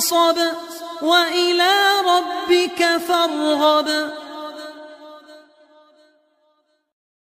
فانصب وإلى ربك فارغب.